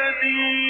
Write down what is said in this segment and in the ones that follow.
وسهلا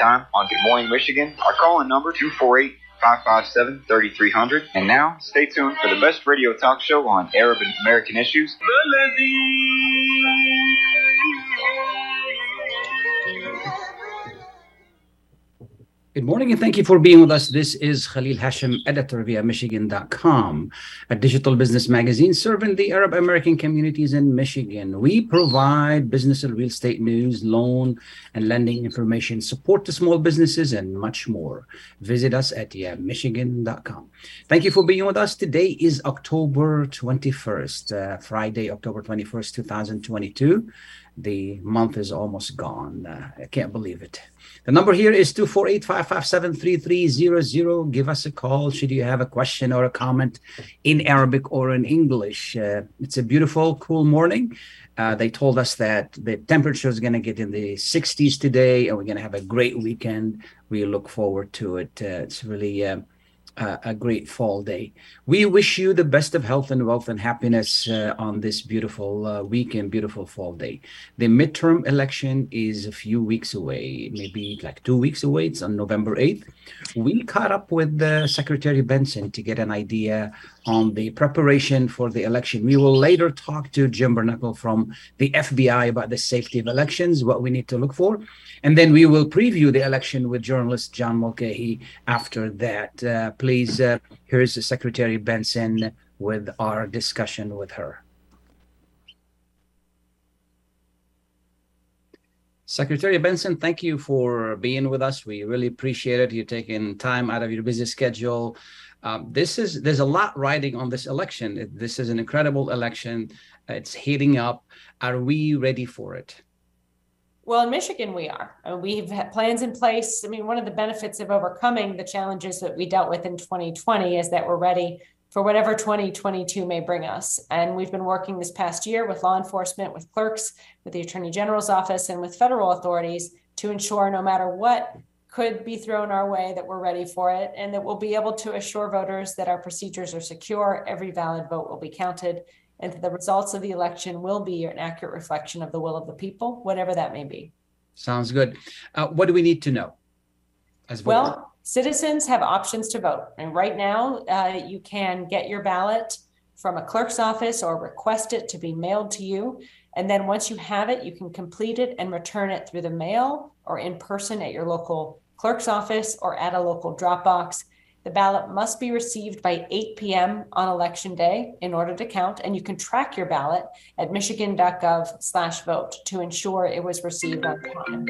Time on Good Morning Michigan. Our call-in number 248 557 3300. And now, stay tuned for the best radio talk show on Arab and American issues. Good morning and thank you for being with us. This is Khalil Hashim, editor via Michigan.com, a digital business magazine serving the Arab American communities in Michigan. We provide business and real estate news, loan and lending information, support to small businesses, and much more. Visit us at yeah, Michigan.com. Thank you for being with us. Today is October 21st, uh, Friday, October 21st, 2022. The month is almost gone. Uh, I can't believe it. The number here is 248-557-3300. Give us a call should you have a question or a comment in Arabic or in English. Uh, it's a beautiful, cool morning. Uh, they told us that the temperature is going to get in the 60s today, and we're going to have a great weekend. We look forward to it. Uh, it's really uh, a great fall day. We wish you the best of health and wealth and happiness uh, on this beautiful uh, weekend, beautiful fall day. The midterm election is a few weeks away, maybe like two weeks away. It's on November 8th. We caught up with uh, Secretary Benson to get an idea on the preparation for the election. We will later talk to Jim Bernacle from the FBI about the safety of elections, what we need to look for. And then we will preview the election with journalist John Mulcahy after that. Uh, please, uh, here's Secretary Benson with our discussion with her. Secretary Benson, thank you for being with us. We really appreciate it. You taking time out of your busy schedule. Um, this is there's a lot riding on this election. This is an incredible election. It's heating up. Are we ready for it? Well, in Michigan, we are. Uh, We've had plans in place. I mean, one of the benefits of overcoming the challenges that we dealt with in 2020 is that we're ready for whatever 2022 may bring us. And we've been working this past year with law enforcement, with clerks, with the Attorney General's office, and with federal authorities to ensure no matter what could be thrown our way that we're ready for it and that we'll be able to assure voters that our procedures are secure, every valid vote will be counted, and that the results of the election will be an accurate reflection of the will of the people, whatever that may be. Sounds good. Uh, what do we need to know as voters? Well, citizens have options to vote. And right now, uh, you can get your ballot from a clerk's office or request it to be mailed to you. And then once you have it, you can complete it and return it through the mail or in person at your local clerk's office or at a local drop box. The ballot must be received by 8 p.m. on election day in order to count, and you can track your ballot at michigan.gov/vote to ensure it was received on time.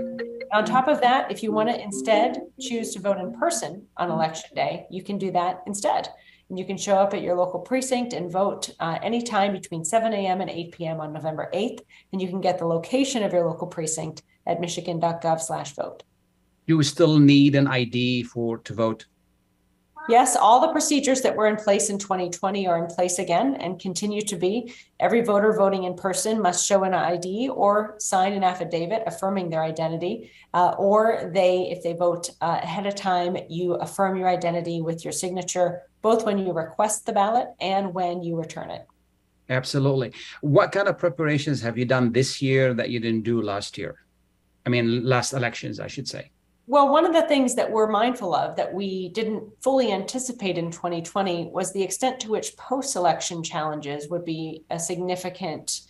On top of that, if you want to instead choose to vote in person on election day, you can do that instead. And you can show up at your local precinct and vote uh, anytime between 7 a.m. and 8 p.m. on November 8th. And you can get the location of your local precinct at michigan.gov/vote. Do we still need an ID for to vote? Yes, all the procedures that were in place in 2020 are in place again and continue to be. Every voter voting in person must show an ID or sign an affidavit affirming their identity, uh, or they, if they vote uh, ahead of time, you affirm your identity with your signature, both when you request the ballot and when you return it. Absolutely. What kind of preparations have you done this year that you didn't do last year? I mean, last elections, I should say. Well, one of the things that we're mindful of that we didn't fully anticipate in 2020 was the extent to which post election challenges would be a significant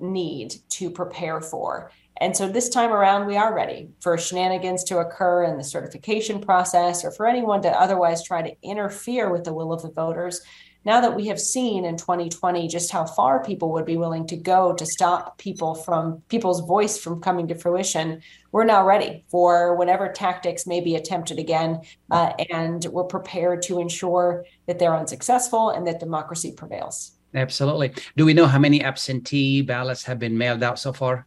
need to prepare for. And so this time around, we are ready for shenanigans to occur in the certification process or for anyone to otherwise try to interfere with the will of the voters. Now that we have seen in 2020 just how far people would be willing to go to stop people from people's voice from coming to fruition, we're now ready for whatever tactics may be attempted again. Uh, and we're prepared to ensure that they're unsuccessful and that democracy prevails. Absolutely. Do we know how many absentee ballots have been mailed out so far?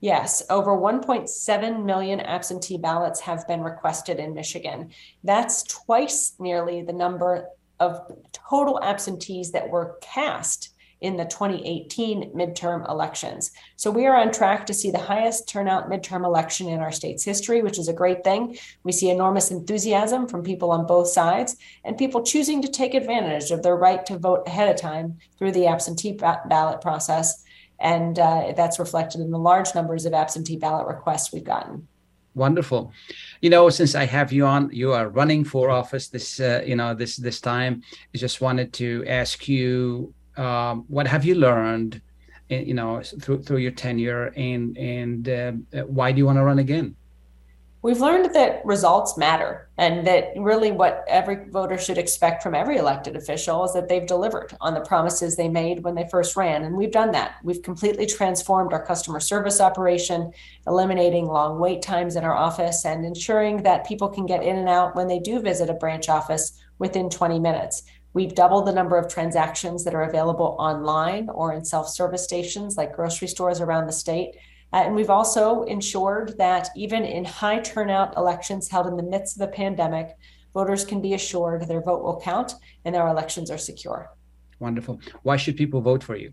Yes, over 1.7 million absentee ballots have been requested in Michigan. That's twice nearly the number of total absentees that were cast in the 2018 midterm elections. So we are on track to see the highest turnout midterm election in our state's history, which is a great thing. We see enormous enthusiasm from people on both sides and people choosing to take advantage of their right to vote ahead of time through the absentee ballot process and uh, that's reflected in the large numbers of absentee ballot requests we've gotten. Wonderful. You know, since I have you on, you are running for office this, uh, you know, this this time. I just wanted to ask you, um, what have you learned, eh, you know, through through your tenure, and and uh, why do you want to run again? We've learned that results matter and that really what every voter should expect from every elected official is that they've delivered on the promises they made when they first ran. And we've done that. We've completely transformed our customer service operation, eliminating long wait times in our office and ensuring that people can get in and out when they do visit a branch office within 20 minutes. We've doubled the number of transactions that are available online or in self service stations like grocery stores around the state. Uh, and we've also ensured that even in high turnout elections held in the midst of the pandemic, voters can be assured their vote will count and our elections are secure. Wonderful. Why should people vote for you?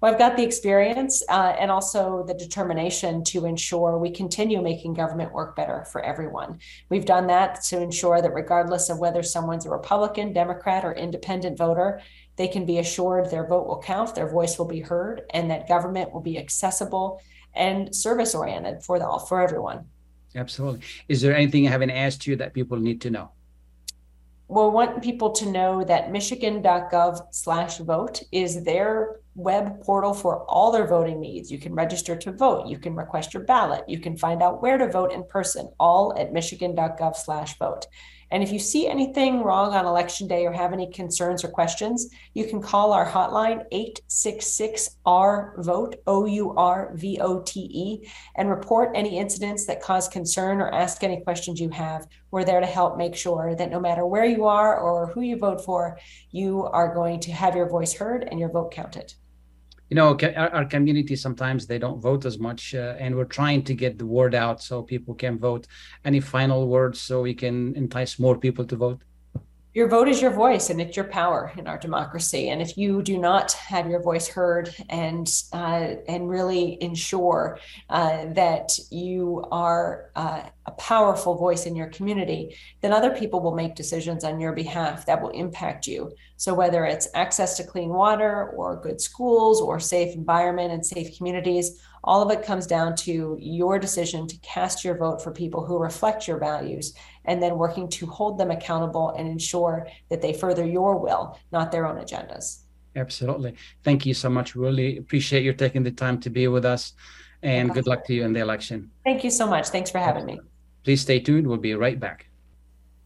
Well, I've got the experience uh, and also the determination to ensure we continue making government work better for everyone. We've done that to ensure that regardless of whether someone's a Republican, Democrat, or independent voter, they can be assured their vote will count, their voice will be heard, and that government will be accessible and service oriented for the for everyone. Absolutely. Is there anything I haven't asked you that people need to know? Well, we want people to know that michigan.gov slash vote is their web portal for all their voting needs. You can register to vote. You can request your ballot. You can find out where to vote in person, all at michigan.gov slash vote. And if you see anything wrong on election day or have any concerns or questions, you can call our hotline 866 R vote, O U R V O T E, and report any incidents that cause concern or ask any questions you have. We're there to help make sure that no matter where you are or who you vote for, you are going to have your voice heard and your vote counted you know our, community sometimes they don't vote as much uh, and we're trying to get the word out so people can vote. Any final words so we can entice more people to vote your vote is your voice and it's your power in our democracy. And if you do not have your voice heard and uh, and really ensure uh, that you are uh, a powerful voice in your community then other people will make decisions on your behalf that will impact you. So whether it's access to clean water or good schools or safe environment and safe communities all of it comes down to your decision to cast your vote for people who reflect your values and then working to hold them accountable and ensure that they further your will, not their own agendas. Absolutely. Thank you so much. Really appreciate you taking the time to be with us and good luck to you in the election. Thank you so much. Thanks for having me. Please stay tuned. We'll be right back.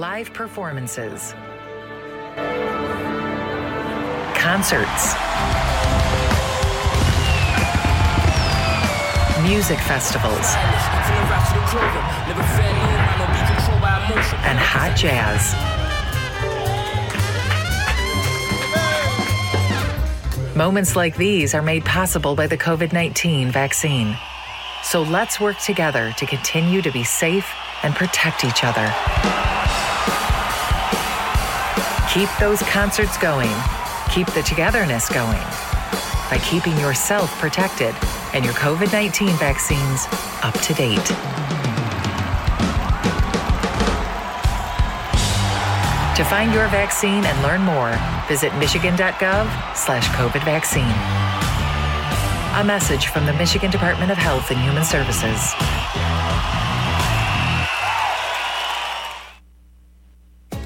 Live performances, concerts, music festivals, and hot jazz. Moments like these are made possible by the COVID 19 vaccine. So let's work together to continue to be safe and protect each other. Keep those concerts going. Keep the togetherness going by keeping yourself protected and your COVID 19 vaccines up to date. To find your vaccine and learn more, visit michigan.gov slash COVID vaccine. A message from the Michigan Department of Health and Human Services.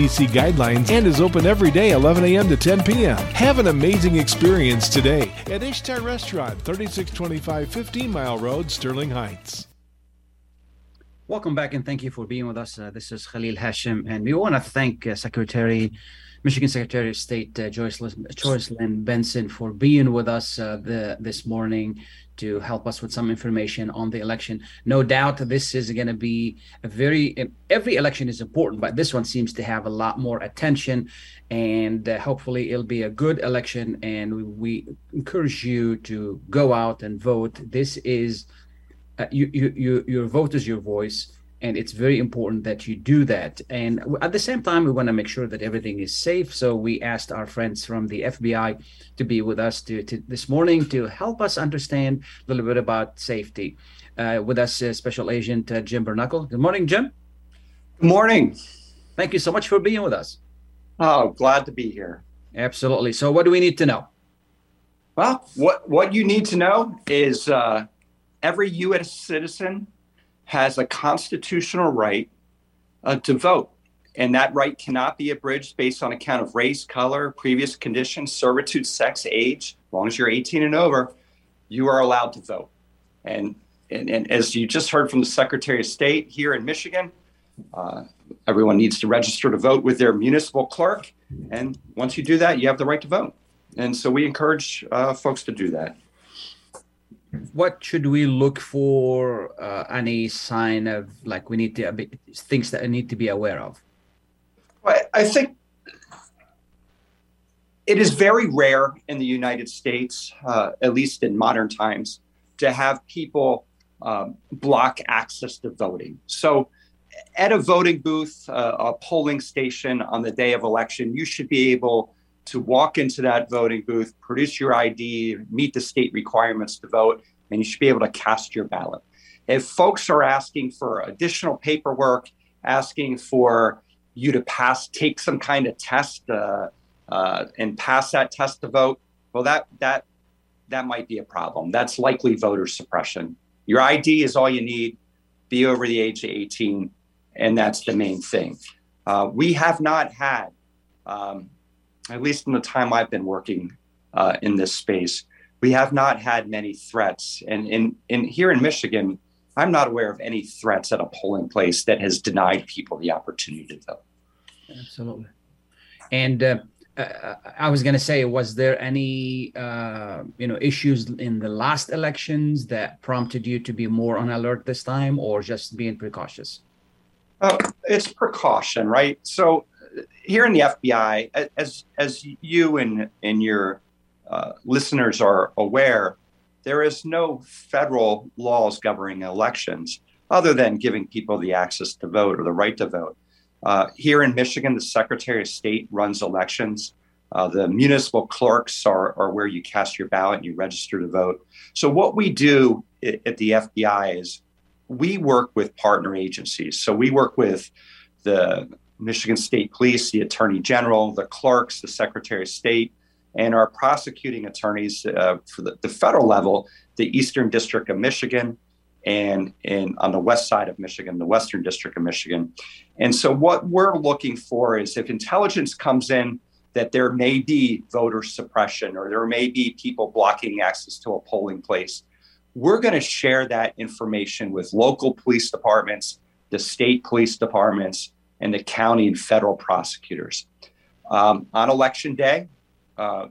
CDC guidelines and is open every day 11 a.m. to 10 p.m. Have an amazing experience today at Ishtar Restaurant, 3625 15 Mile Road, Sterling Heights. Welcome back and thank you for being with us. Uh, this is Khalil Hashim, and we want to thank uh, Secretary, Michigan Secretary of State uh, Joyce, Jocelyn Benson for being with us uh, the, this morning to help us with some information on the election. No doubt this is going to be a very, every election is important, but this one seems to have a lot more attention and uh, hopefully it'll be a good election. And we, we encourage you to go out and vote. This is, uh, you, you, you, your vote is your voice and it's very important that you do that. And at the same time we want to make sure that everything is safe. So we asked our friends from the fbi to be with us to, to this morning to help us understand a little bit about safety. Uh, with us uh, special agent uh, jim bernuckle good morning jim. Good morning. Thank you so much for being with us. Oh glad to be here. Absolutely. So what do we need to know? Well what what you need to know is uh, every u.s citizen has a constitutional right uh, to vote. And that right cannot be abridged based on account of race, color, previous conditions, servitude, sex, age. As long as you're 18 and over, you are allowed to vote. And, and, and as you just heard from the Secretary of State here in Michigan, uh, everyone needs to register to vote with their municipal clerk. And once you do that, you have the right to vote. And so we encourage uh, folks to do that what should we look for uh, any sign of like we need to things that I need to be aware of? I think it is very rare in the united states uh, at least in modern times to have people um, block access to voting. So at a voting booth uh, a polling station on the day of election you should be able to walk into that voting booth, produce your ID, meet the state requirements to vote, and you should be able to cast your ballot. If folks are asking for additional paperwork, asking for you to pass, take some kind of test uh, uh, and pass that test to vote, well, that that that might be a problem. That's likely voter suppression. Your ID is all you need. Be over the age of 18, and that's the main thing. Uh, we have not had um, at least in the time I've been working uh, in this space, we have not had many threats. And in, in here in Michigan, I'm not aware of any threats at a polling place that has denied people the opportunity to vote. Absolutely. And uh, I was going to say, was there any uh, you know issues in the last elections that prompted you to be more on alert this time, or just being precautious? Uh, it's precaution, right? So here in the FBI, as as you and and your uh, listeners are aware, there is no federal laws governing elections other than giving people the access to vote or the right to vote. Uh, here in Michigan, the Secretary of State runs elections. Uh, the municipal clerks are, are where you cast your ballot and you register to vote. So, what we do at the FBI is we work with partner agencies. So, we work with the Michigan State Police, the Attorney General, the clerks, the Secretary of State, and our prosecuting attorneys uh, for the, the, federal level, the Eastern District of Michigan, and in on the west side of Michigan, the Western District of Michigan. And so, what we're looking for is if intelligence comes in that there may be voter suppression or there may be people blocking access to a polling place, we're going to share that information with local police departments, the state police departments, and the county and federal prosecutors. Um, on election day, uh,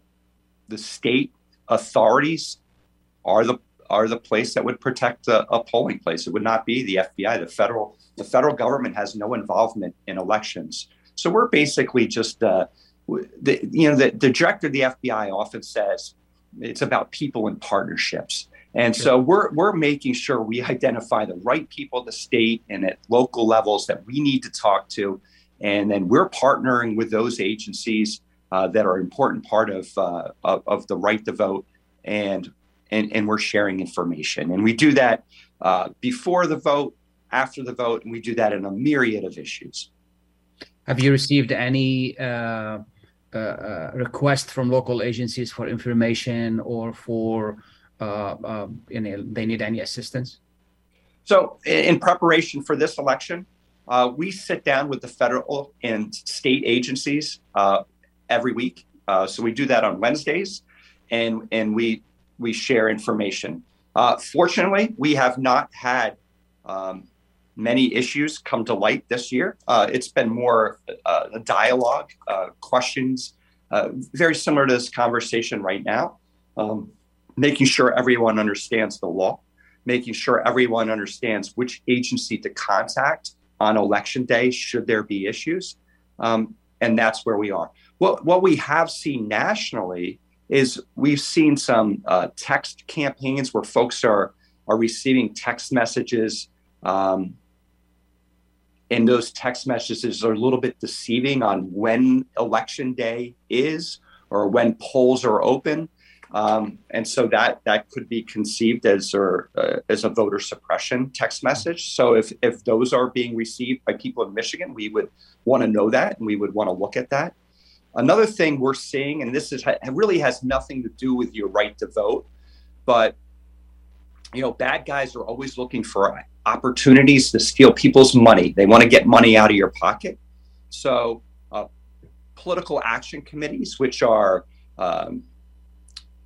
the state authorities are the are the place that would protect a, a, polling place. It would not be the FBI. The federal the federal government has no involvement in elections. So we're basically just uh, the you know the, the director of the FBI often says it's about people and partnerships. And sure. so we're we're making sure we identify the right people at the state and at local levels that we need to talk to, and then we're partnering with those agencies uh, that are an important part of, uh, of, of the right to vote, and and and we're sharing information, and we do that uh, before the vote, after the vote, and we do that in a myriad of issues. Have you received any? Uh, uh, uh, request from local agencies for information or for uh, uh, you know, they need any assistance? So, in preparation for this election, uh, we sit down with the federal and state agencies uh, every week. Uh, so we do that on Wednesdays, and and we we share information. Uh, fortunately, we have not had um, many issues come to light this year. it's been more a dialogue, questions, very similar to this conversation right now. Um, making sure everyone understands the law, making sure everyone understands which agency to contact on election day should there be issues. Um, and that's where we are. What, what we have seen nationally is we've seen some uh, text campaigns where folks are, are receiving text messages. Um, and those text messages are a little bit deceiving on when election day is or when polls are open. Um, and so that that could be conceived as or uh, as a voter suppression text message. So if if those are being received by people in Michigan, we would want to know that and we would want to look at that. Another thing we're seeing, and this is really has nothing to do with your right to vote, but you know, bad guys are always looking for opportunities to steal people's money. They want to get money out of your pocket. So, uh, political action committees, which are um,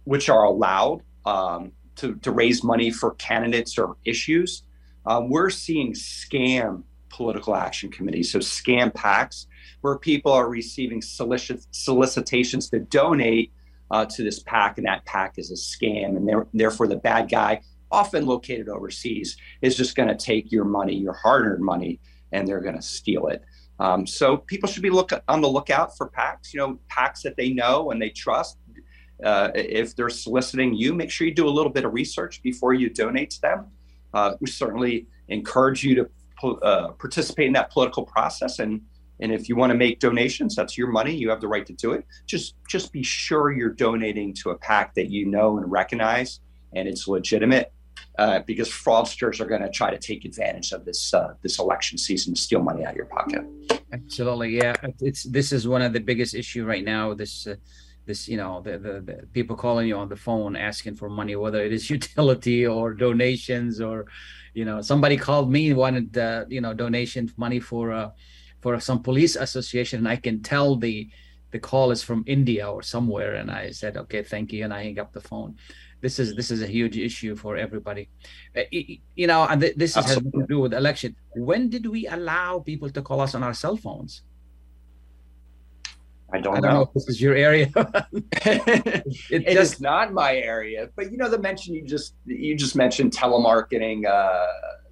which are allowed um, to, to raise money for candidates or issues. Uh, we're seeing scam political action committees, so scam PACs, where people are receiving solicit- solicitations to donate uh, to this PAC, and that PAC is a scam, and therefore the bad guy, often located overseas, is just going to take your money, your hard-earned money, and they're going to steal it. Um, so people should be look on the lookout for PACs, you know, PACs that they know and they trust, uh, if they're soliciting you, make sure you do a little bit of research before you donate to them. Uh, we certainly encourage you to uh, participate in that political process, and and if you want to make donations, that's your money. You have the right to do it. Just just be sure you're donating to a PAC that you know and recognize, and it's legitimate. Uh, because fraudsters are going to try to take advantage of this uh, this election season to steal money out of your pocket. Absolutely, yeah. It's this is one of the biggest issue right now. This uh, this you know the, the, the, people calling you on the phone asking for money whether it is utility or donations or you know somebody called me wanted uh, you know donation money for uh, for some police association. And i can tell the the call is from india or somewhere. And i said okay thank you. And i hang up the phone. This is this is a huge issue for everybody. Uh, you know and this has to do with election. When did we allow people to call us on our cell phones I don't, I don't know. know. if this is your area. it, it just, is not my area, but you know the mention you just you just mentioned telemarketing. Uh,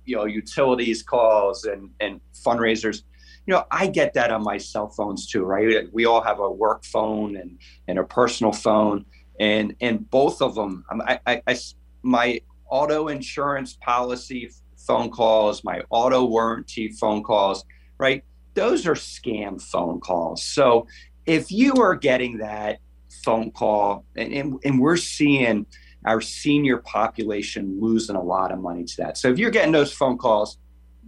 you know utilities calls and and fundraisers you know i get that on my cell phones too right we all have a work phone and and a personal phone and and both of them i i, I my auto insurance policy phone calls my auto warranty phone calls right those are scam phone calls so if you are getting that phone call and, and, and we're seeing our senior population losing a lot of money to that. So if you're getting those phone calls,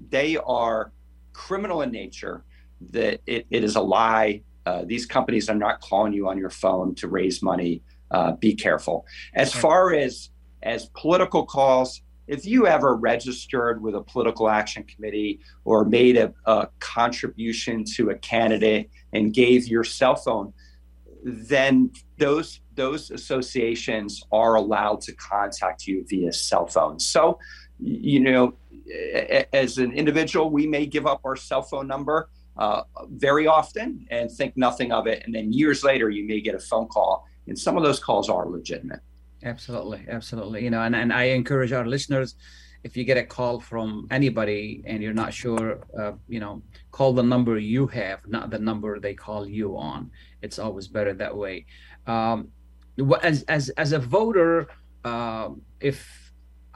they are criminal in nature. That it, it is a lie. Uh, these companies are not calling you on your phone to raise money. Uh, be careful. As far as as political calls, if you ever registered with a political action committee or made a, a contribution to a candidate and gave your cell phone, then those those associations are allowed to contact you via cell phone. So, you know, as an individual, we may give up our cell phone number uh, very often and think nothing of it, and then years later, you may get a phone call, and some of those calls are legitimate. Absolutely, absolutely. You know, and, and I encourage our listeners if you get a call from anybody and you're not sure, uh, you know, call the number you have, not the number they call you on. It's always better that way. Um, as as as a voter, uh, if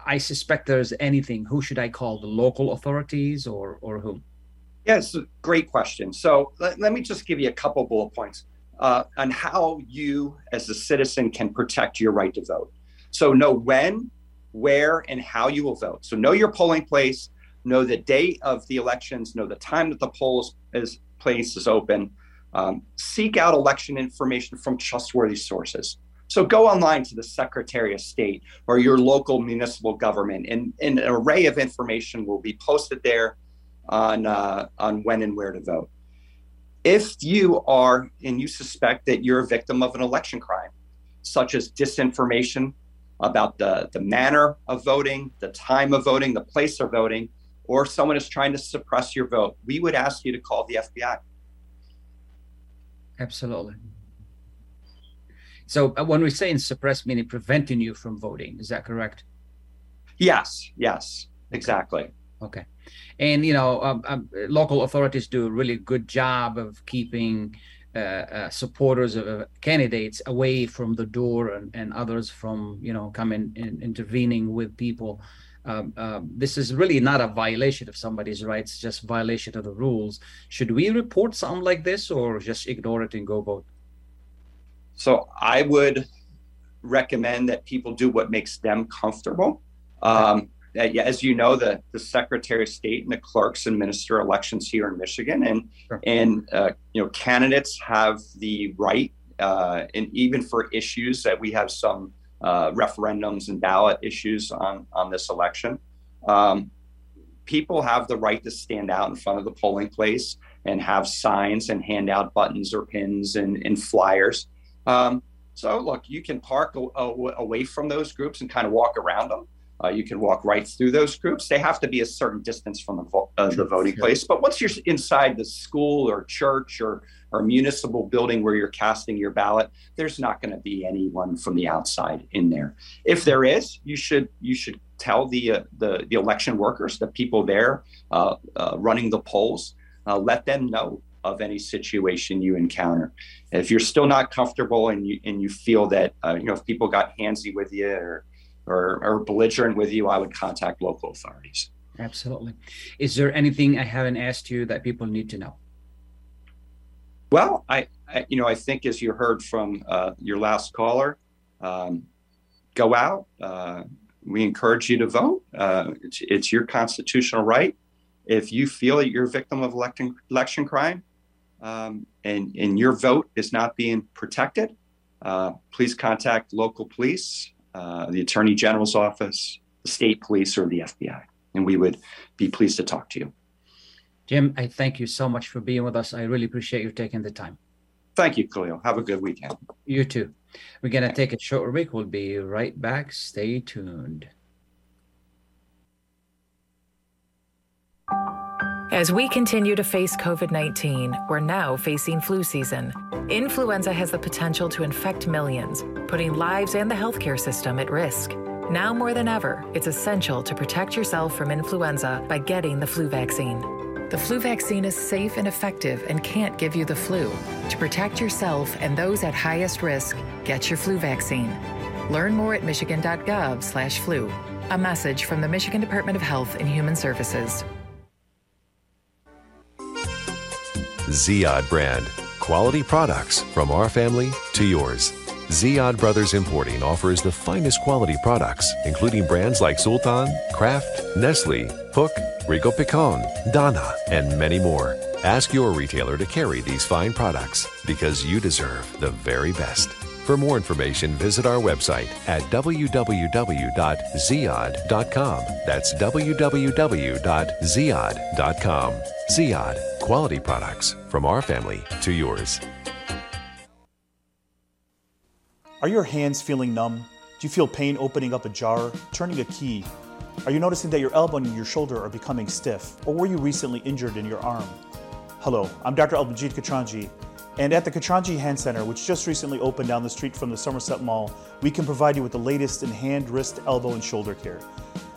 I suspect there's anything, who should I call? The local authorities or or whom? Yes, great question. So let, let me just give you a couple bullet points uh, on how you, as a citizen, can protect your right to vote. So know when, where, and how you will vote. So know your polling place, know the date of the elections, know the time that the polls is place is open. Um, seek out election information from trustworthy sources. So go online to the Secretary of State or your local municipal government, and, and an array of information will be posted there on uh, on when and where to vote. If you are and you suspect that you're a victim of an election crime, such as disinformation about the, the manner of voting, the time of voting, the place of voting, or someone is trying to suppress your vote, we would ask you to call the FBI. Absolutely. So uh, when we say in suppress, meaning preventing you from voting, is that correct? Yes, yes, exactly. Okay, and you know, um, um, local authorities do a really good job of keeping uh, uh, supporters of uh, candidates away from the door and, and others from you know coming and intervening with people. Um, this is really not a violation of somebody's rights, just violation of the rules. Should we report something like this, or just ignore it and go vote? So I would recommend that people do what makes them comfortable. Um, as you know, the, the Secretary of State and the clerks administer elections here in Michigan, and sure. and uh, you know candidates have the right, uh, and even for issues that we have some uh, referendums and ballot issues on on this election, um, people have the right to stand out in front of the polling place and have signs and hand out buttons or pins and, and flyers um, so look, you can park a, a, away from those groups and kind of walk around them. Uh, you can walk right through those groups. They have to be a certain distance from the, vo- uh, the voting place. But once you're inside the school or church or, or municipal building where you're casting your ballot, there's not going to be anyone from the outside in there. If there is, you should you should tell the uh, the, the election workers, the people there uh, uh, running the polls, uh, let them know of any situation you encounter. If you're still not comfortable and you and you feel that uh, you know if people got handsy with you or, or or belligerent with you, I would contact local authorities. Absolutely. Is there anything I haven't asked you that people need to know? Well, I, I you know I think as you heard from uh, your last caller, um, go out. Uh, we encourage you to vote. Uh, it's, it's your constitutional right. If you feel that you're a victim of election, election crime, um, and, and your vote is not being protected, uh, please contact local police, uh, the Attorney General's office, the state police, or the FBI, and we would be pleased to talk to you. Jim, I thank you so much for being with us. I really appreciate you taking the time. Thank you, Khalil. Have a good weekend. You too. We're going to take a short break. We'll be right back. Stay tuned. As we continue to face COVID 19, we're now facing flu season. Influenza has the potential to infect millions, putting lives and the healthcare system at risk. Now more than ever, it's essential to protect yourself from influenza by getting the flu vaccine. The flu vaccine is safe and effective and can't give you the flu. To protect yourself and those at highest risk, get your flu vaccine. Learn more at michigan.gov/flu. A message from the Michigan Department of Health and Human Services. Ziyad brand. Quality products from our family to yours. Ziyad Brothers Importing offers the finest quality products, including brands like Sultan, Kraft, Nestle, Hook, Rico Picon, Donna, and many more. Ask your retailer to carry these fine products because you deserve the very best. For more information, visit our website at www.ziyad.com. That's www.ziyad.com. Ziyad, quality products from our family to yours. Are your hands feeling numb? Do you feel pain opening up a jar, turning a key? Are you noticing that your elbow and your shoulder are becoming stiff? Or were you recently injured in your arm? Hello, I'm Dr. Albanjit Katranji, and at the Katranji Hand Center, which just recently opened down the street from the Somerset Mall, we can provide you with the latest in hand, wrist, elbow, and shoulder care.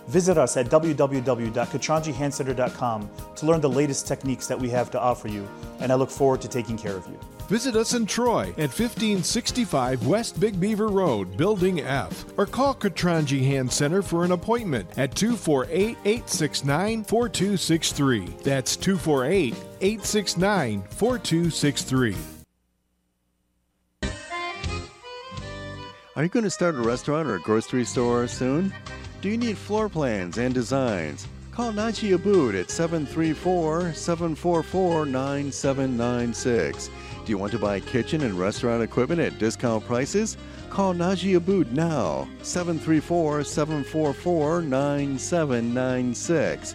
Visit us at www.katranjihandcenter.com to learn the latest techniques that we have to offer you, and I look forward to taking care of you. Visit us in Troy at 1565 West Big Beaver Road, Building F, or call Katranji Hand Center for an appointment at 248 869 4263. That's 248 869 4263. Are you going to start a restaurant or a grocery store soon? Do you need floor plans and designs? Call Najee Abood at 734 744 9796. Do you want to buy kitchen and restaurant equipment at discount prices? Call Najee Abood now, 734 744 9796.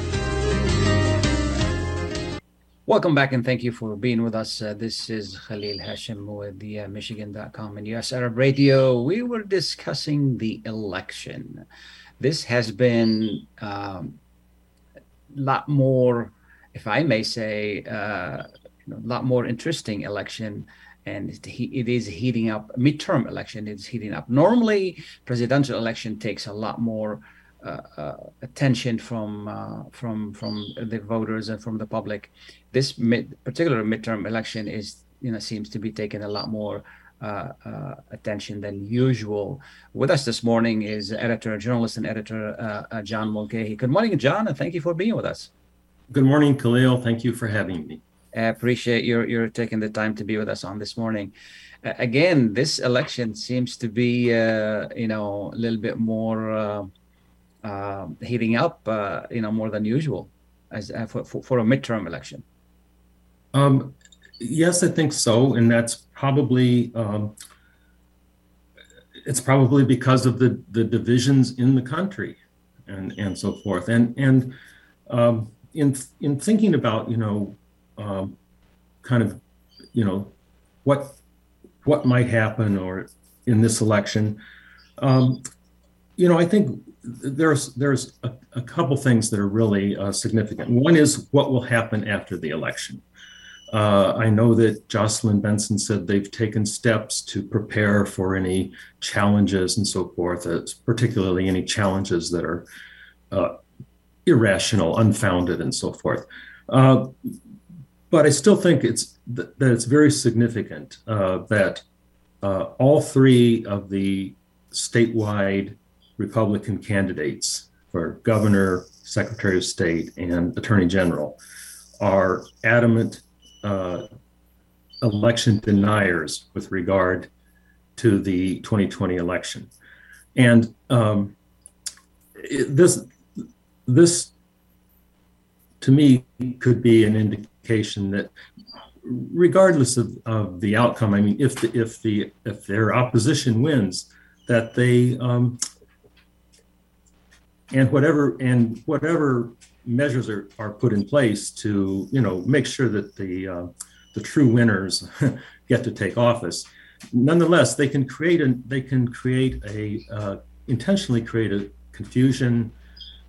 Welcome back and thank you for being with us. Uh, this is Khalil Hashim with the uh, Michigan.com and US Arab Radio. We were discussing the election. This has been um, a lot more, if I may say, uh, you know, a lot more interesting election and it, is heating up midterm election is heating up normally presidential election takes a lot more attention from uh, from from the voters and from the public this mid, particular midterm election is you know seems to be taking a lot more uh, uh, attention than usual. With us this morning is editor, journalist, and editor uh, John Mulcahy. Good morning, John, and thank you for being with us. Good morning, Khalil. Thank you for having me. I appreciate your your taking the time to be with us on this morning. Uh, again, this election seems to be uh, you know a little bit more uh, heating up, you know, more than usual as for, for, for a midterm election. Um, yes, I think so, and that's probably um, it's probably because of the the divisions in the country and and so forth. And and um, in in thinking about you know um, kind of you know what what might happen or in this election, um, you know, I think there's there's a, a couple things that are really uh, significant. One is what will happen after the election. Uh, I know that Jocelyn Benson said they've taken steps to prepare for any challenges and so forth, uh, particularly any challenges that are uh, irrational, unfounded, and so forth. Uh, but I still think it's th- that it's very significant uh, that all three of the statewide Republican candidates for governor, secretary of state, and attorney general are adamant uh, election deniers with regard to the 2020 election. And um, this, this, to me, could be an indication that, regardless of, of the outcome, I mean, if the, if the if their opposition wins, that they um, and whatever and whatever measures are, are put in place to you know make sure that the uh, the true winners get to take office. Nonetheless, they can create a they can create a uh, intentionally create a confusion,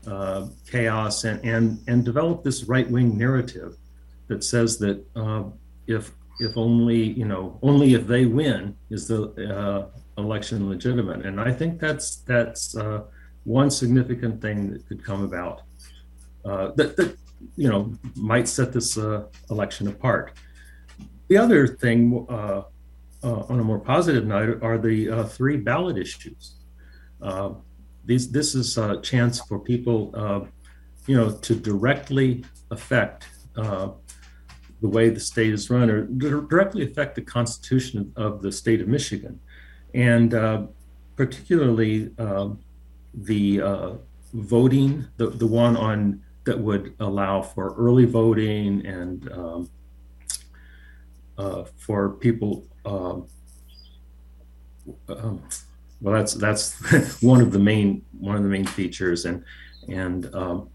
uh, chaos, and and and develop this right wing narrative that says that uh, if if only you know only if they win is the uh, election legitimate, and I think that's that's uh, one significant thing that could come about uh, that that you know might set this uh, election apart. The other thing, uh, uh, on a more positive note, are the uh, three ballot issues. Uh, these this is a chance for people, you know, to directly affect the way the state is run, or dir- directly affect the constitution of, the state of Michigan, and particularly the uh, voting, the the one on that would allow for early voting and um, uh, for people. Um, um, well, that's that's one of the main one of the main features, and and um,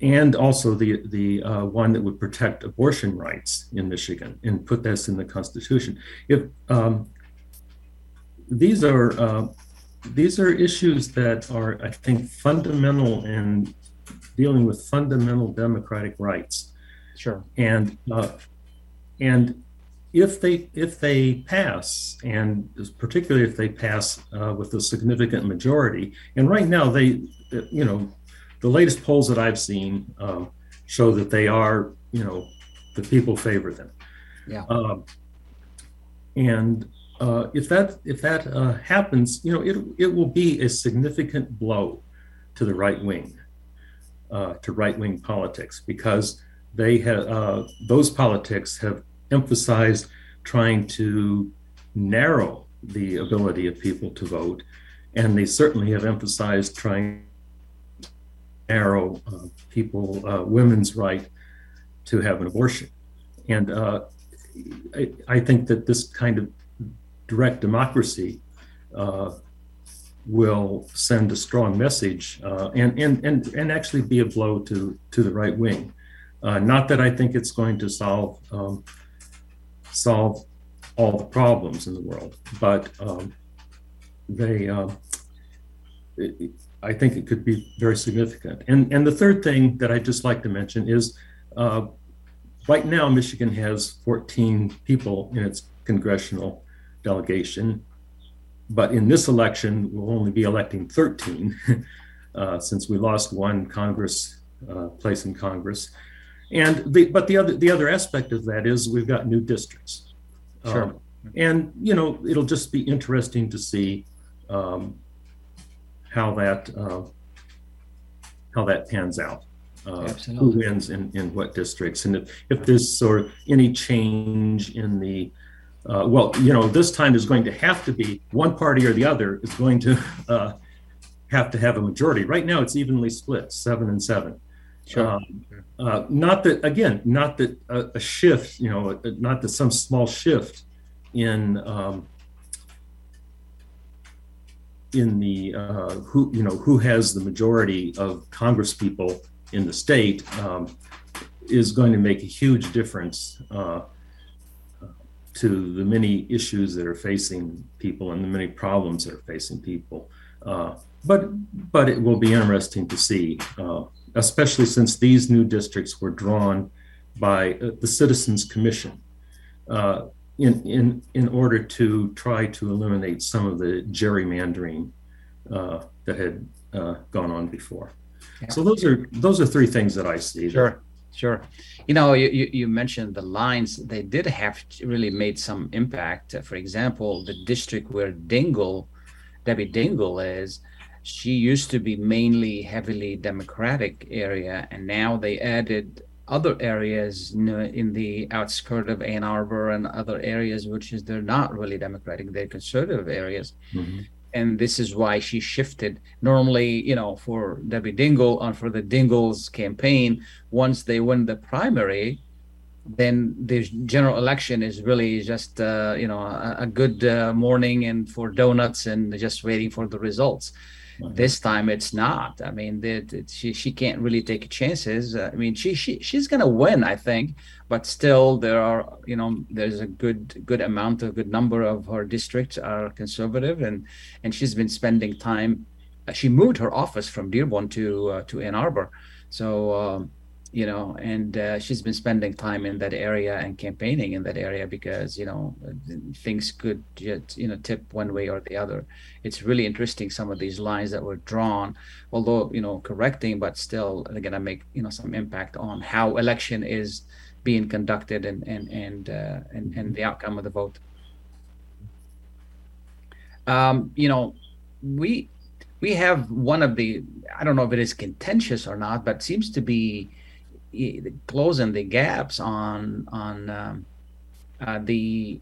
and also the the uh, one that would protect abortion rights in Michigan and put this in the Constitution. If um, these are uh, these are issues that are, I think, fundamental in dealing with fundamental democratic rights. Sure. And uh, and if they if they pass, and particularly if they pass uh, with a significant majority, and right now they, you know, the latest polls that I've seen um, show that they are, you know, the people favor them. Yeah. Um, and uh, if that if that uh, happens, you know, it it will be a significant blow to the right wing, uh, to right wing politics, because they have uh, those politics have emphasized trying to narrow the ability of people to vote, and they certainly have emphasized trying to narrow uh, people uh, women's right to have an abortion, and I, I think that this kind of direct democracy uh, will send a strong message uh, and, and, and, and actually be a blow to, to the right wing. Uh, not that I think it's going to solve, um, solve all the problems in the world, but um, they, um, it, I think it could be very significant. And, and the third thing that I'd just like to mention is uh, right now, Michigan has 14 people in its congressional delegation. But in this election, we'll only be electing 13 uh, since we lost one Congress uh, place in Congress. And the, but the other the other aspect of that is we've got new districts. Sure. Um, and you know it'll just be interesting to see um, how that uh, how that pans out. Uh, who wins in, in what districts, and if, if there's sort of any change in the uh, well, you know, this time is going to have to be one party or the other is going to uh, have to have a majority. Right now, it's evenly split, seven and seven. Sure. Um, uh, not that, again, not that a, a shift, you know, not that some small shift in um, in the uh, who, you know, who has the majority of Congress people in the state um, is going to make a huge difference uh, to the many issues that are facing people and the many problems that are facing people. Uh, but but it will be interesting to see, uh, especially since these new districts were drawn by uh, the Citizens Commission uh, in in in order to try to eliminate some of the gerrymandering uh, that had uh, gone on before. So those are those are three things that I see. Sure, sure. You know, you, you, mentioned the lines. They did have really made some impact. For example, the district where Dingell, Debbie Dingell is, she used to be mainly heavily Democratic area, and now they added other areas in the outskirt of Ann Arbor and other areas, which is they're not really Democratic, they're conservative areas Mhm. And this is why she shifted. Normally, you know, for Debbie Dingell and for the Dingells campaign, once they win the primary, then the general election is really just uh, you know a, a good uh, morning and for donuts and just waiting for the results. This time it's not. I mean, she she can't really take chances. Uh, I mean, she she she's gonna win, I think, but still there are you know there's a good good amount a good number of her districts are conservative, and and she's been spending time. She moved her office from Dearborn to uh, to Ann Arbor, so. Um, you know, and uh, she's been spending time in that area and campaigning in that area because you know things could just you know tip one way or the other. It's really interesting some of these lines that were drawn, although you know correcting, but still they're gonna make you know some impact on how election is being conducted and and and uh, and, and the outcome of the vote. Um, you know, we we have one of the I don't know if it is contentious or not, but seems to be closing the gaps on on um, uh, the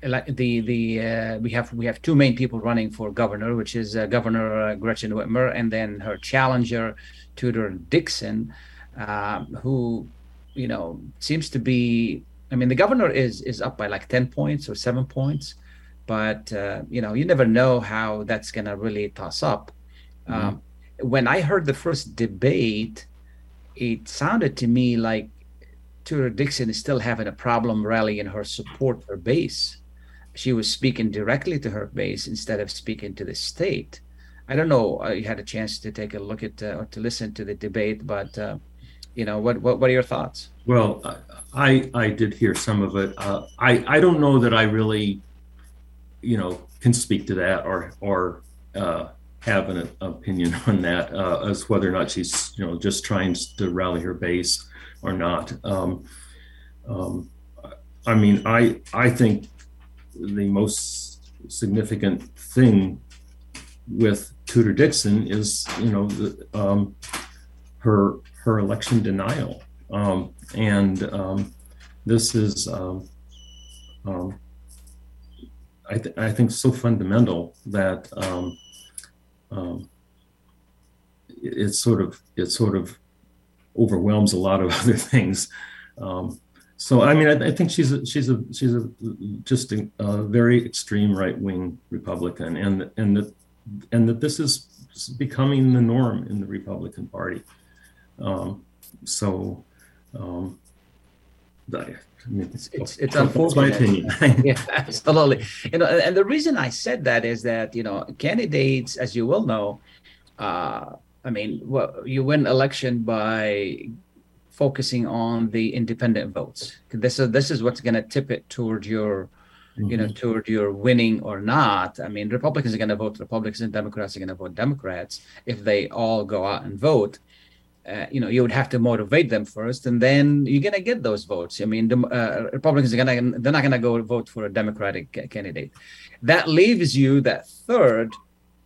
the the uh, we have we have two main people running for governor, which is uh, Governor uh, Gretchen Whitmer and then her challenger Tudor Dixon, um, who you know seems to be. I mean, the governor is is up by like ten points or seven points, but uh, you know you never know how that's gonna really toss up. Mm-hmm. Um, when I heard the first debate it sounded to me like Tudor Dixon is still having a problem rallying her support, her base. She was speaking directly to her base instead of speaking to the state. I don't know. Uh, you had a chance to take a look at uh, or to listen to the debate, but uh, you know, what, what what are your thoughts? Well, I I did hear some of it. Uh, I I don't know that I really, you know, can speak to that or or uh, have an opinion on that uh, as whether or not she's you know just trying to rally her base or not. Um, um, I mean, I I think the most significant thing with Tudor Dixon is you know the, um, her her election denial, um, and um, this is. Um, I, th- I think so fundamental that um, it, it, sort of it sort of overwhelms a lot of other things. Um, so I mean, I, I, think she's a, she's a she's a just a, a very extreme right wing Republican, and and that and that this is becoming the norm in the Republican Party. Um, so. Um, mean, it's it's, it's unfortunate. my opinion. yeah, absolutely. You know, and the reason I said that is that you know candidates, as you will know, uh, I mean, well, you win election by focusing on the independent votes. This is this is what's going to tip it toward your, mm-hmm. you know, mm-hmm. toward your winning or not. I mean, Republicans are going to vote Republicans and Democrats are going to vote Democrats if they all go out and vote uh, you know you would have to motivate them first and then you're going to get those votes. I mean the uh, republicans are going to they're not going to go vote for a democratic candidate. That leaves you that third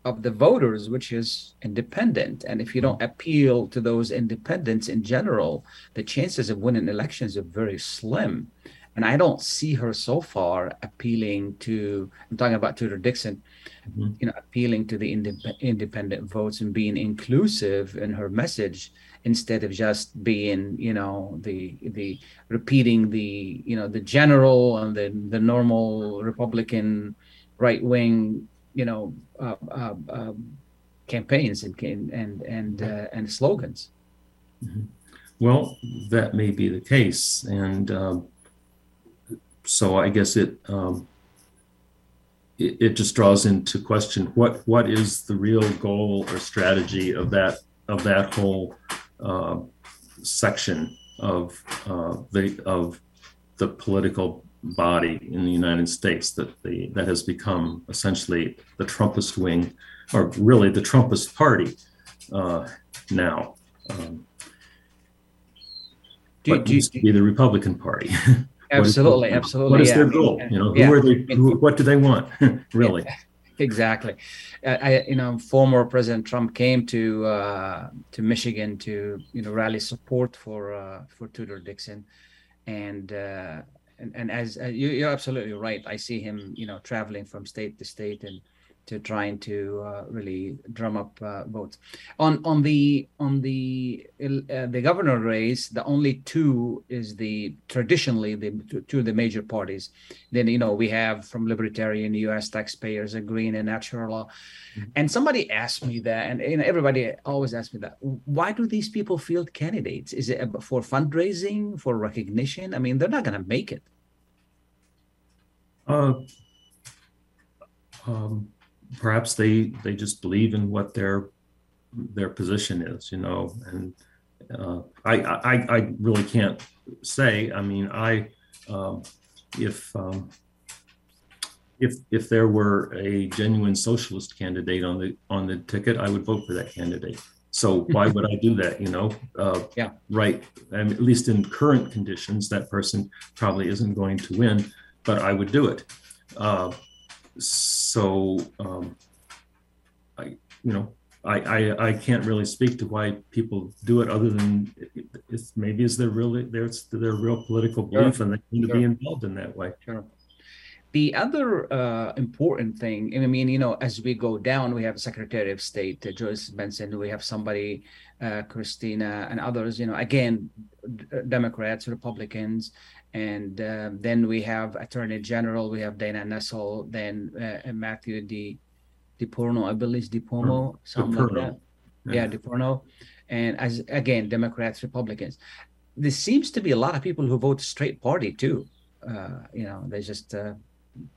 of the voters which is independent. And if you don't appeal to those independents in general the chances of winning elections are very slim and i don't see her so far appealing to i'm talking about tudor dixon mm-hmm. you know appealing to the indep- independent votes and being inclusive in her message instead of just being you know the the repeating the you know the general and the the normal republican right wing you know uh, uh, uh, campaigns and and and uh, and slogans mm-hmm. well that may be the case and um, so i guess it um, it, it just draws into question what what is the real goal or strategy of that of that whole uh, section of uh, the of the political body in the United States that the that has become essentially the Trumpist wing, or really the Trumpist party uh, now. Um, do, but do, used to be the Republican Party. absolutely, what is, absolutely. What is yeah. their goal? You know, who yeah. are they? Who, what do they want? really? exactly. I, you know, former President Trump came to uh, to Michigan to you know rally support for uh, for Tudor Dixon, and uh, and, and as uh, you, are absolutely right, I see him you know traveling from state to state and to trying to uh, really drum up uh, votes. On on the on the uh, the governor race, the only two is the traditionally the two of the major parties. Then you know we have from Libertarian U.S. taxpayers, a Green and Natural Law. Mm-hmm. And somebody asked me that, and know, everybody always asks me that. Why do these people field candidates? Is it for fundraising, for recognition? I mean, they're not going to make it. Uh, um, perhaps they they just believe in what their their position is, you know. And uh, I, I I really can't say. I mean, I um, if um, if if there were a genuine socialist candidate on the on the ticket, I would vote for that candidate. So why would I do that? You know, uh, yeah, right. I mean, at least in current conditions, that person probably isn't going to win, but I would do it. Uh, so um, I, you know, I, I, I can't really speak to why people do it other than it's maybe it's their really their their real political belief sure. and they need sure. to be involved in that way. Sure. The other uh, important thing, I mean, you know, as we go down, we have Secretary of State uh, Jocelyn Benson, we have somebody, uh, Kristina, and others. You know, again, Democrats, Republicans, and uh, then we have Attorney General, we have Dana Nessel, then uh, Matthew Di DePerno, I believe DePerno, something like that. Yeah, yeah and as again, Democrats, Republicans. There seems to be a lot of people who vote straight party too. Uh, you know, they just uh,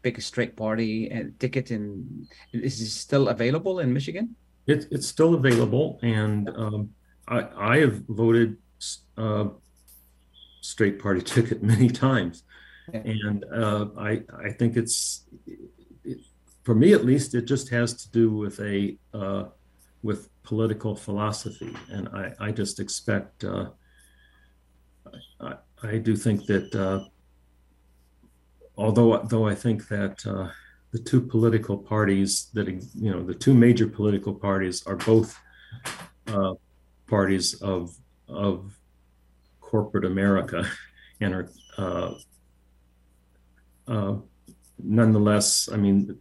pick a straight party and ticket. And is it still available in Michigan? It, it's still available, and um, I, I have voted uh, straight party ticket many times, yeah. and uh, I I think it's it, for me at least it just has to do with a uh, with political philosophy, and I I just expect uh, I I do think that uh, although though I think that uh, the two political parties that you know the two major political parties are both uh, parties of of corporate America and are uh, uh, nonetheless, I mean,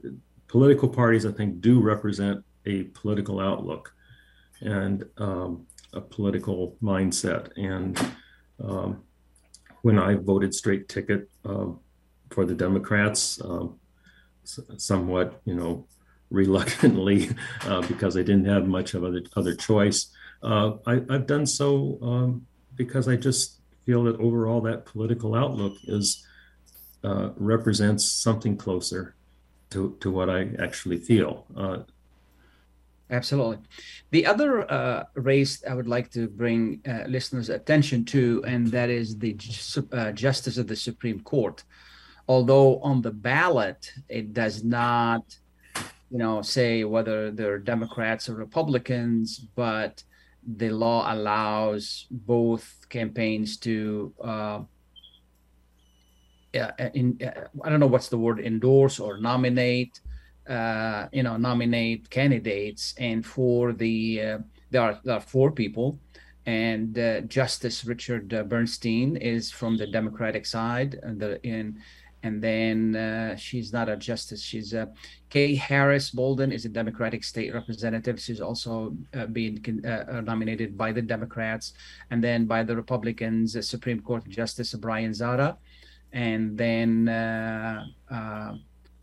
political parties, I think, do represent a political outlook and um, a political mindset. And um, when I voted straight ticket uh, for the Democrats, um, somewhat, you know, reluctantly uh, because I didn't have much of other other choice. Uh, I, have done so um, because I just feel that overall that political outlook is uh, represents something closer to, to what I actually feel. Uh, Absolutely. The other uh, race I would like to bring uh, listeners' attention to, and that is the uh, Justice of the Supreme Court. Although on the ballot it does not, you know, say whether they're Democrats or Republicans, but the law allows both campaigns to uh, in I don't know what's the word endorse or nominate uh, you know nominate candidates and for the uh, there are there are four people. And uh, Justice Richard Bernstein is from the Democratic side and the in and then uh, she's not a justice. She's a Kyra Harris Bolden is a Democratic state representative. She's also uh, being uh, uh, nominated by the Democrats, and then by the Republicans, Supreme Court Justice Brian Zahra, and then uh,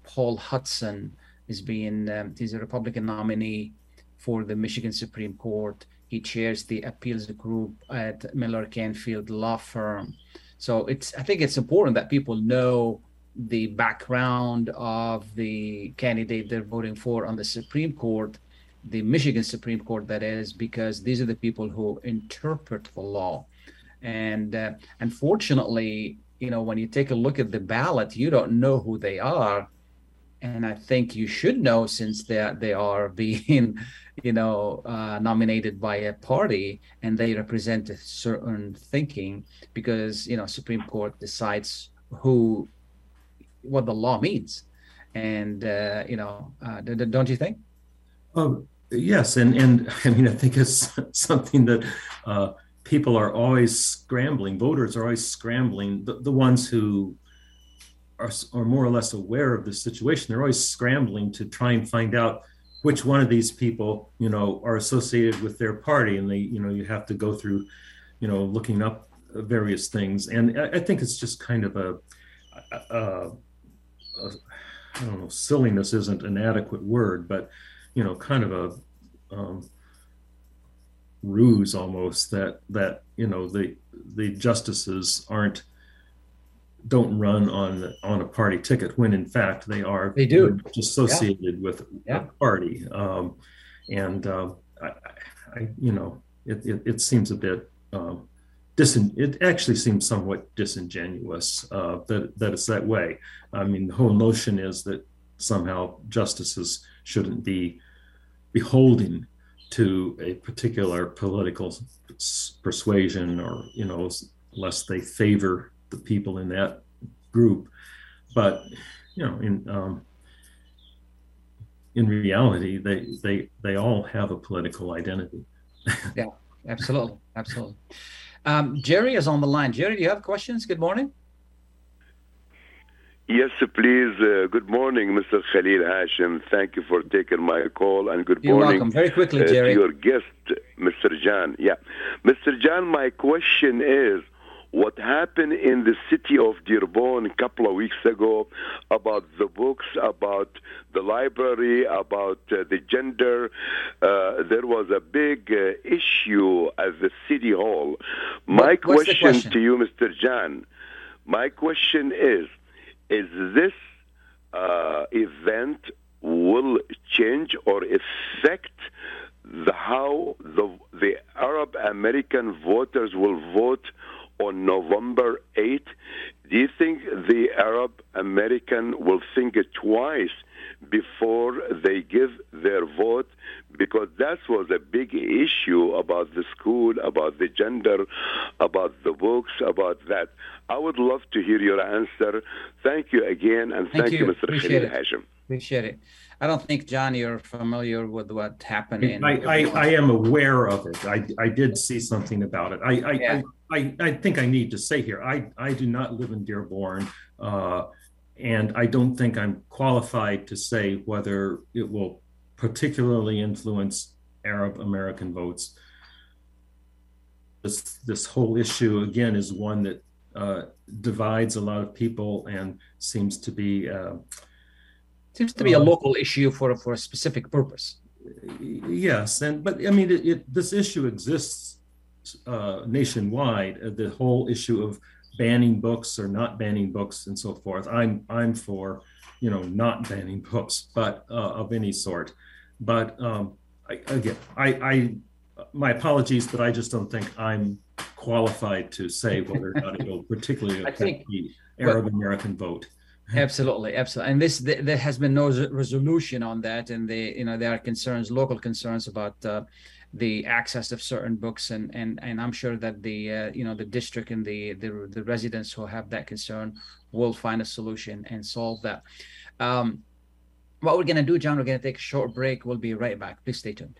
Paul Hudson is being um, he's a Republican nominee for the Michigan Supreme Court. He chairs the appeals group at Miller Canfield Law Firm. So it's I think it's important that people know the background of the candidate they're voting for on the Supreme Court, the Michigan Supreme Court, that is, because these are the people who interpret the law. And uh, unfortunately, you know, when you take a look at the ballot, you don't know who they are. And I think you should know since they they are being, you know, uh, nominated by a party and they represent a certain thinking because you know Supreme Court decides who what the law means and uh, you know uh, don't you think oh yes and and i mean i think it's something that uh, people are always scrambling voters are always scrambling the, the ones who are, are more or less aware of the situation. They're always scrambling to try and find out which one of these people, you know, are associated with their party, and they, you know, you have to go through, you know, looking up various things. And I, I think it's just kind of a, a, a, a I don't know, silliness isn't an adequate word, but you know, kind of a um, ruse almost that that you know the the justices aren't don't run on on a party ticket when in fact they are they do associated yeah. with yeah. a party um, and uh, I, I, you know it, it, it seems a bit um, disin- it actually seems somewhat disingenuous uh, that that it's that way. I mean the whole notion is that somehow justices shouldn't be beholden to a particular political persuasion or you know lest they favor the people in that group. But you know in um, in reality they they they all have a political identity. Yeah absolutely absolutely um, jerry is on the line jerry do you have questions good morning Yes, please. Uh, good morning, Mr. Khalil Hashim. Thank you for taking my call and good You're morning. welcome. Very quickly, Jerry. Uh, to your guest, Mr. John. Yeah. Mr. John, my question is what happened in the city of Dearborn a couple of weeks ago about the books, about the library, about uh, the gender. Uh, there was a big uh, issue at the city hall. My question, question? to you, Mr. Jan, my question is is this uh, event will change or affect the how the the Arab American voters will vote on November 8th? Do you think the Arab American will think it twice before they give their vote? Because that was a big issue about the school, about the gender, about the books, about that. I would love to hear your answer. Thank you again, and thank, you, Mr. Appreciate Khalil. Hashim. Appreciate it. I don't think, John, you're familiar with what happened in. I, I, I am aware of it. I, I did see something about it. I, I, Yeah. I, I, I think I need to say here, I, I do not live in Dearborn. Uh, and I don't think I'm qualified to say whether it will particularly influence Arab American votes. This, this whole issue, again, is one that uh, divides a lot of people and seems to be uh, Seems to be a Uh, local issue for for a specific purpose. Yes, and but I mean, it, it this issue exists uh, nationwide. uh, The whole issue of banning books or not banning books and so forth. I'm I'm for you know not banning books, but uh, of any sort. But um, I, again, I, I my apologies, but I just don't think I'm qualified to say whether or not it will particularly affect think- the Arab American vote. Absolutely, absolutely. And this th- there has been no res- resolution on that, and they, you know, there are concerns, local concerns about uh, the access of certain books, and and and I'm sure that the uh, you know the district and the, the the residents who have that concern will find a solution and solve that. Um, what we're gonna do, John, we're gonna take a short break. We'll be right back. Please stay tuned.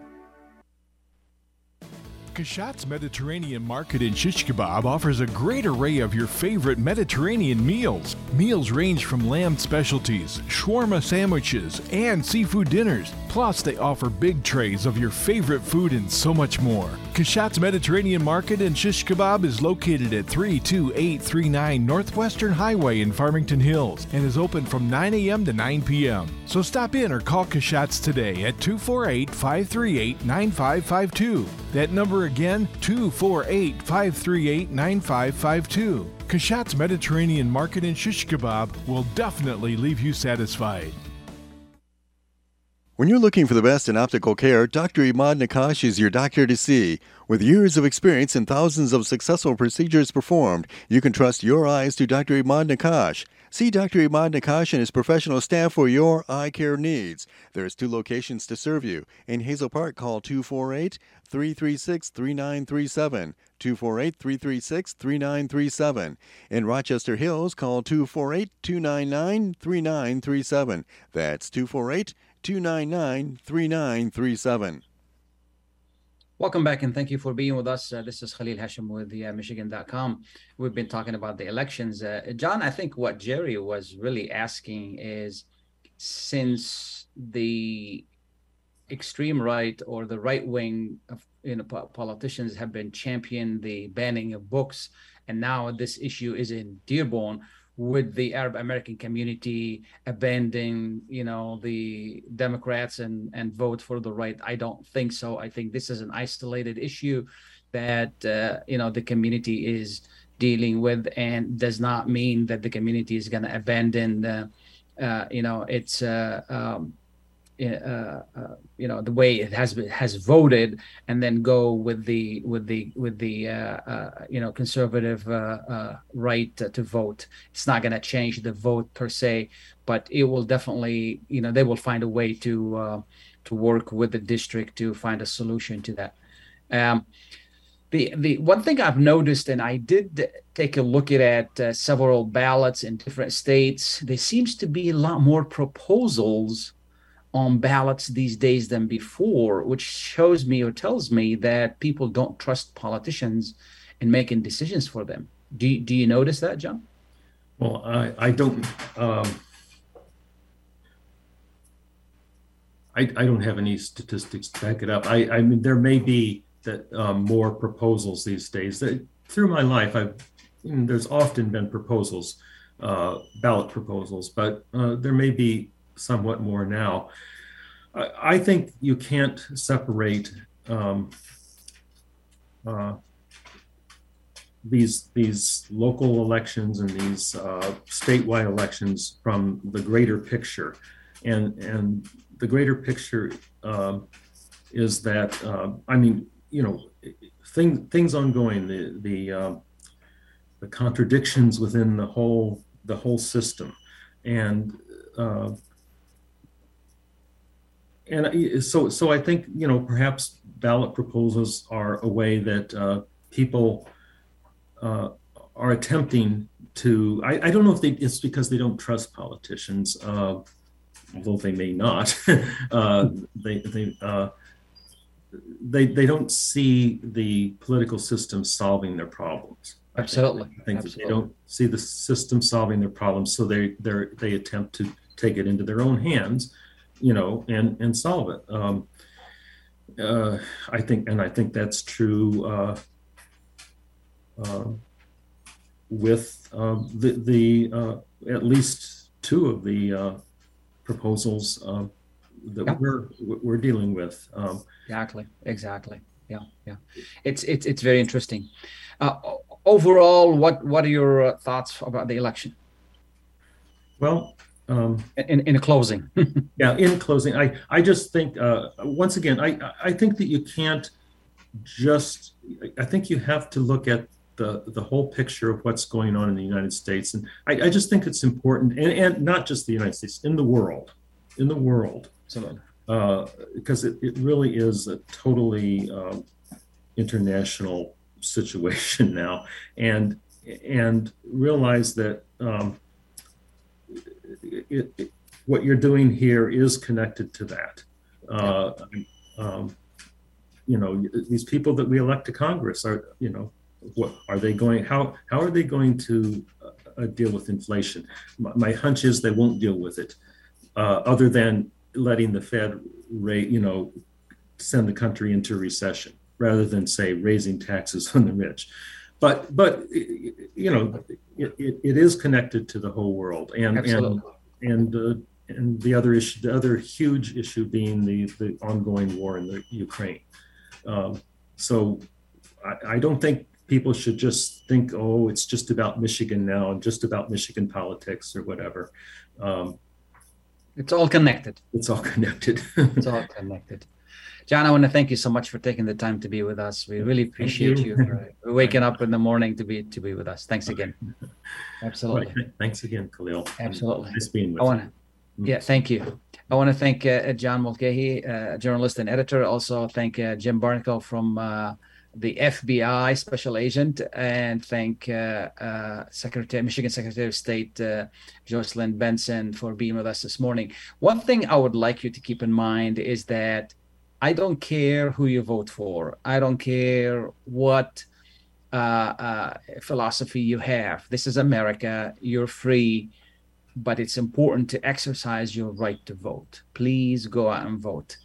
Kashat's Mediterranean Market in Shish Kebab offers a great array of your favorite Mediterranean meals. Meals range from lamb specialties, shawarma sandwiches, and seafood dinners. Plus, they offer big trays of your favorite food and so much more. Kashat's Mediterranean Market in Shish Kebab is located at 32839 Northwestern Highway in Farmington Hills and is open from 9 a.m. to 9 p.m. So stop in or call Kashat's today at 248 538 9552. That number again, 248 538 9552. Kashat's Mediterranean Market in Shish Kebab will definitely leave you satisfied. When you're looking for the best in optical care, Dr. Imad Nakash is your doctor to see. With years of experience and thousands of successful procedures performed, you can trust your eyes to Dr. Imad Nakash. See Dr. Imad Nakash and his professional staff for your eye care needs. There's two locations to serve you. In Hazel Park, call 248 336 3937. 248 336 3937. In Rochester Hills, call 248 299 3937. That's 248 299 3937. Welcome back and thank you for being with us. Uh, this is Khalil Hashim with the uh, Michigan.com. We've been talking about the elections. Uh, John, I think what Jerry was really asking is since the extreme right or the right wing of you know, politicians have been championing the banning of books, and now this issue is in Dearborn would the Arab American community abandon, you know, the Democrats and and vote for the right? I don't think so. I think this is an isolated issue that uh, you know the community is dealing with, and does not mean that the community is going to abandon, uh, uh, you know, its uh, um, uh, uh, you know the way it has been, has voted and then go with the with the with the uh, uh you know conservative uh, uh, right to vote. It's not going to change the vote per se but it will definitely you know they will find a way to to work with the district to find a solution to that. Um, the the one thing I've noticed, and I did take a look at, at several ballots in different states, there seems to be a lot more proposals on ballots these days than before, which shows me or tells me that people don't trust politicians in making decisions for them. Do you, do you notice that, John? Well, I, I don't. Um, I, I don't have any statistics to back it up. I, I mean, there may be that um, more proposals these days. That, through my life, I've there's often been proposals, uh, ballot proposals, but uh, there may be somewhat more now. I, I think you can't separate um, uh, these these local elections and these uh, statewide elections from the greater picture, and and the greater picture um, is that uh, I mean you know thing, things ongoing the the uh, the contradictions within the whole the whole system, and uh, and so so I think you know perhaps ballot proposals are a way that uh, people uh, are attempting to. I, I, don't know if they, it's because they don't trust politicians, uh, although they may not. Uh, they they uh, they they don't see the political system solving their problems. Absolutely, I think, Absolutely. they don't see the system solving their problems, so they they they attempt to take it into their own hands you know, and and solve it. Um, uh, I think, and I think that's true uh, uh, with um, the the uh, at least two of the uh, proposals um, that yeah. we're we're dealing with. Um, exactly. Exactly. Yeah. Yeah. It's it's it's very interesting. Uh, overall, what what are your thoughts about the election? Well, um, in in closing, yeah, in closing, I I just think uh, once again, I I think that you can't just. I think you have to look at the the whole picture of what's going on in the United States, and I, I just think it's important, and, and not just the United States, in the world, in the world, uh, because it, it really is a totally um, international situation now, and and realize that. Um, it, it, what you're doing here is connected to that. Uh, um, you know, these people that we elect to Congress are, you know, what are they going? How how are they going to uh, deal with inflation? My, my, hunch is they won't deal with it, uh, other than letting the Fed rate, you know, send the country into recession rather than say raising taxes on the rich. But but you know, it, it, it is connected to the whole world, and Absolutely. and and uh, and the other issue, the other huge issue being the the ongoing war in the Ukraine. Um, so I, I don't think people should just think, oh, it's just about Michigan now and just about Michigan politics or whatever. Um, It's all connected. it's all connected. It's all connected. John, I want to thank you so much for taking the time to be with us. We really appreciate you. you, for waking up in the morning to be to be with us. Thanks again. Absolutely. Right. Thanks again, Khalil. Absolutely. Nice being with I want to, yeah, thank you. I want to thank uh, John Mulcahy, uh, journalist and editor. Also, thank uh, Jim Barnacle from uh, the FBI special agent, and thank uh, uh, Secretary Michigan Secretary of State uh, Jocelyn Benson for being with us this morning. One thing I would like you to keep in mind is that I don't care who you vote for. I don't care what uh, uh, philosophy you have. This is America. You're free, but it's important to exercise your right to vote. Please go out and vote.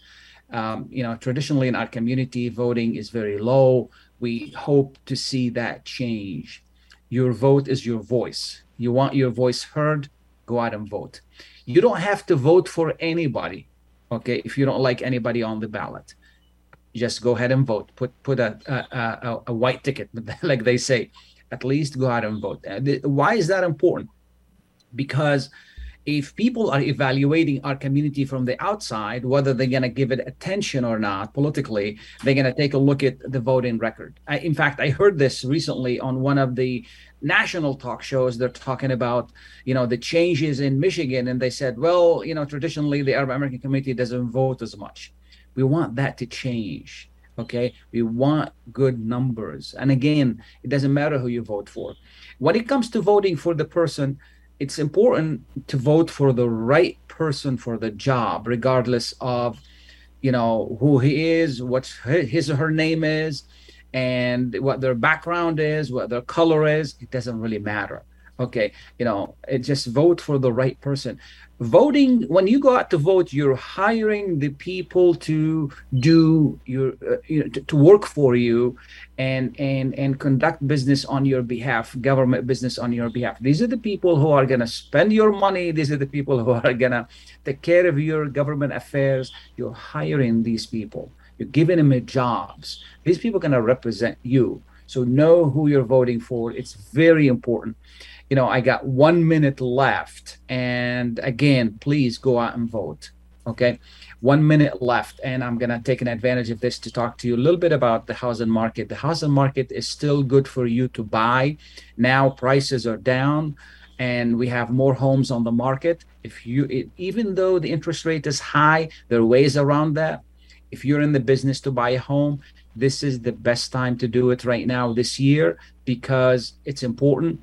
Um, you know, traditionally in our community, voting is very low. We hope to see that change. Your vote is your voice. You want your voice heard, go out and vote. You don't have to vote for anybody, okay, if you don't like anybody on the ballot just go ahead and vote. Put put a a, a, a white ticket, like they say. At least go out and vote. Why is that important? Because if people are evaluating our community from the outside, whether they're going to give it attention or not politically, they're going to take a look at the voting record. I, in fact, I heard this recently on one of the national talk shows. They're talking about, you know, the changes in Michigan, and they said, well, you know, traditionally the Arab American community doesn't vote as much. We want that to change. Okay, we want good numbers, and again, it doesn't matter who you vote for. When it comes to voting for the person, it's important to vote for the right person for the job, regardless of, you know, who he is, what his or her name is, and what their background is, what their color is. It doesn't really matter. Okay, you know, it just vote for the right person. Voting when you go out to vote, you're hiring the people to do your, uh, you know, to, to work for you, and and and conduct business on your behalf, government business on your behalf. These are the people who are gonna spend your money. These are the people who are gonna take care of your government affairs. You're hiring these people. You're giving them jobs. These people are gonna represent you. So know who you're voting for. It's very important you know, I got one minute left. And again, please go out and vote. Okay. One minute left. And I'm going to take an advantage of this to talk to you a little bit about the housing market. The housing market is still good for you to buy. Now prices are down and we have more homes on the market. If you, it, even though the interest rate is high, there are ways around that. If you're in the business to buy a home, this is the best time to do it right now this year because it's important.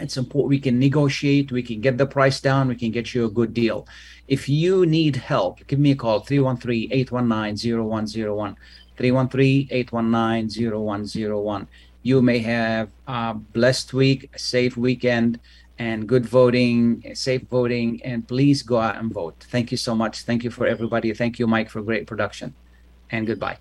It's important. We can negotiate. We can get the price down. We can get you a good deal. If you need help give me a call 313-819-0101 313-819-0101 you may have a blessed week a safe weekend and good voting safe voting and please go out and vote. Thank you so much. Thank you for everybody. Thank you mike for great production. And goodbye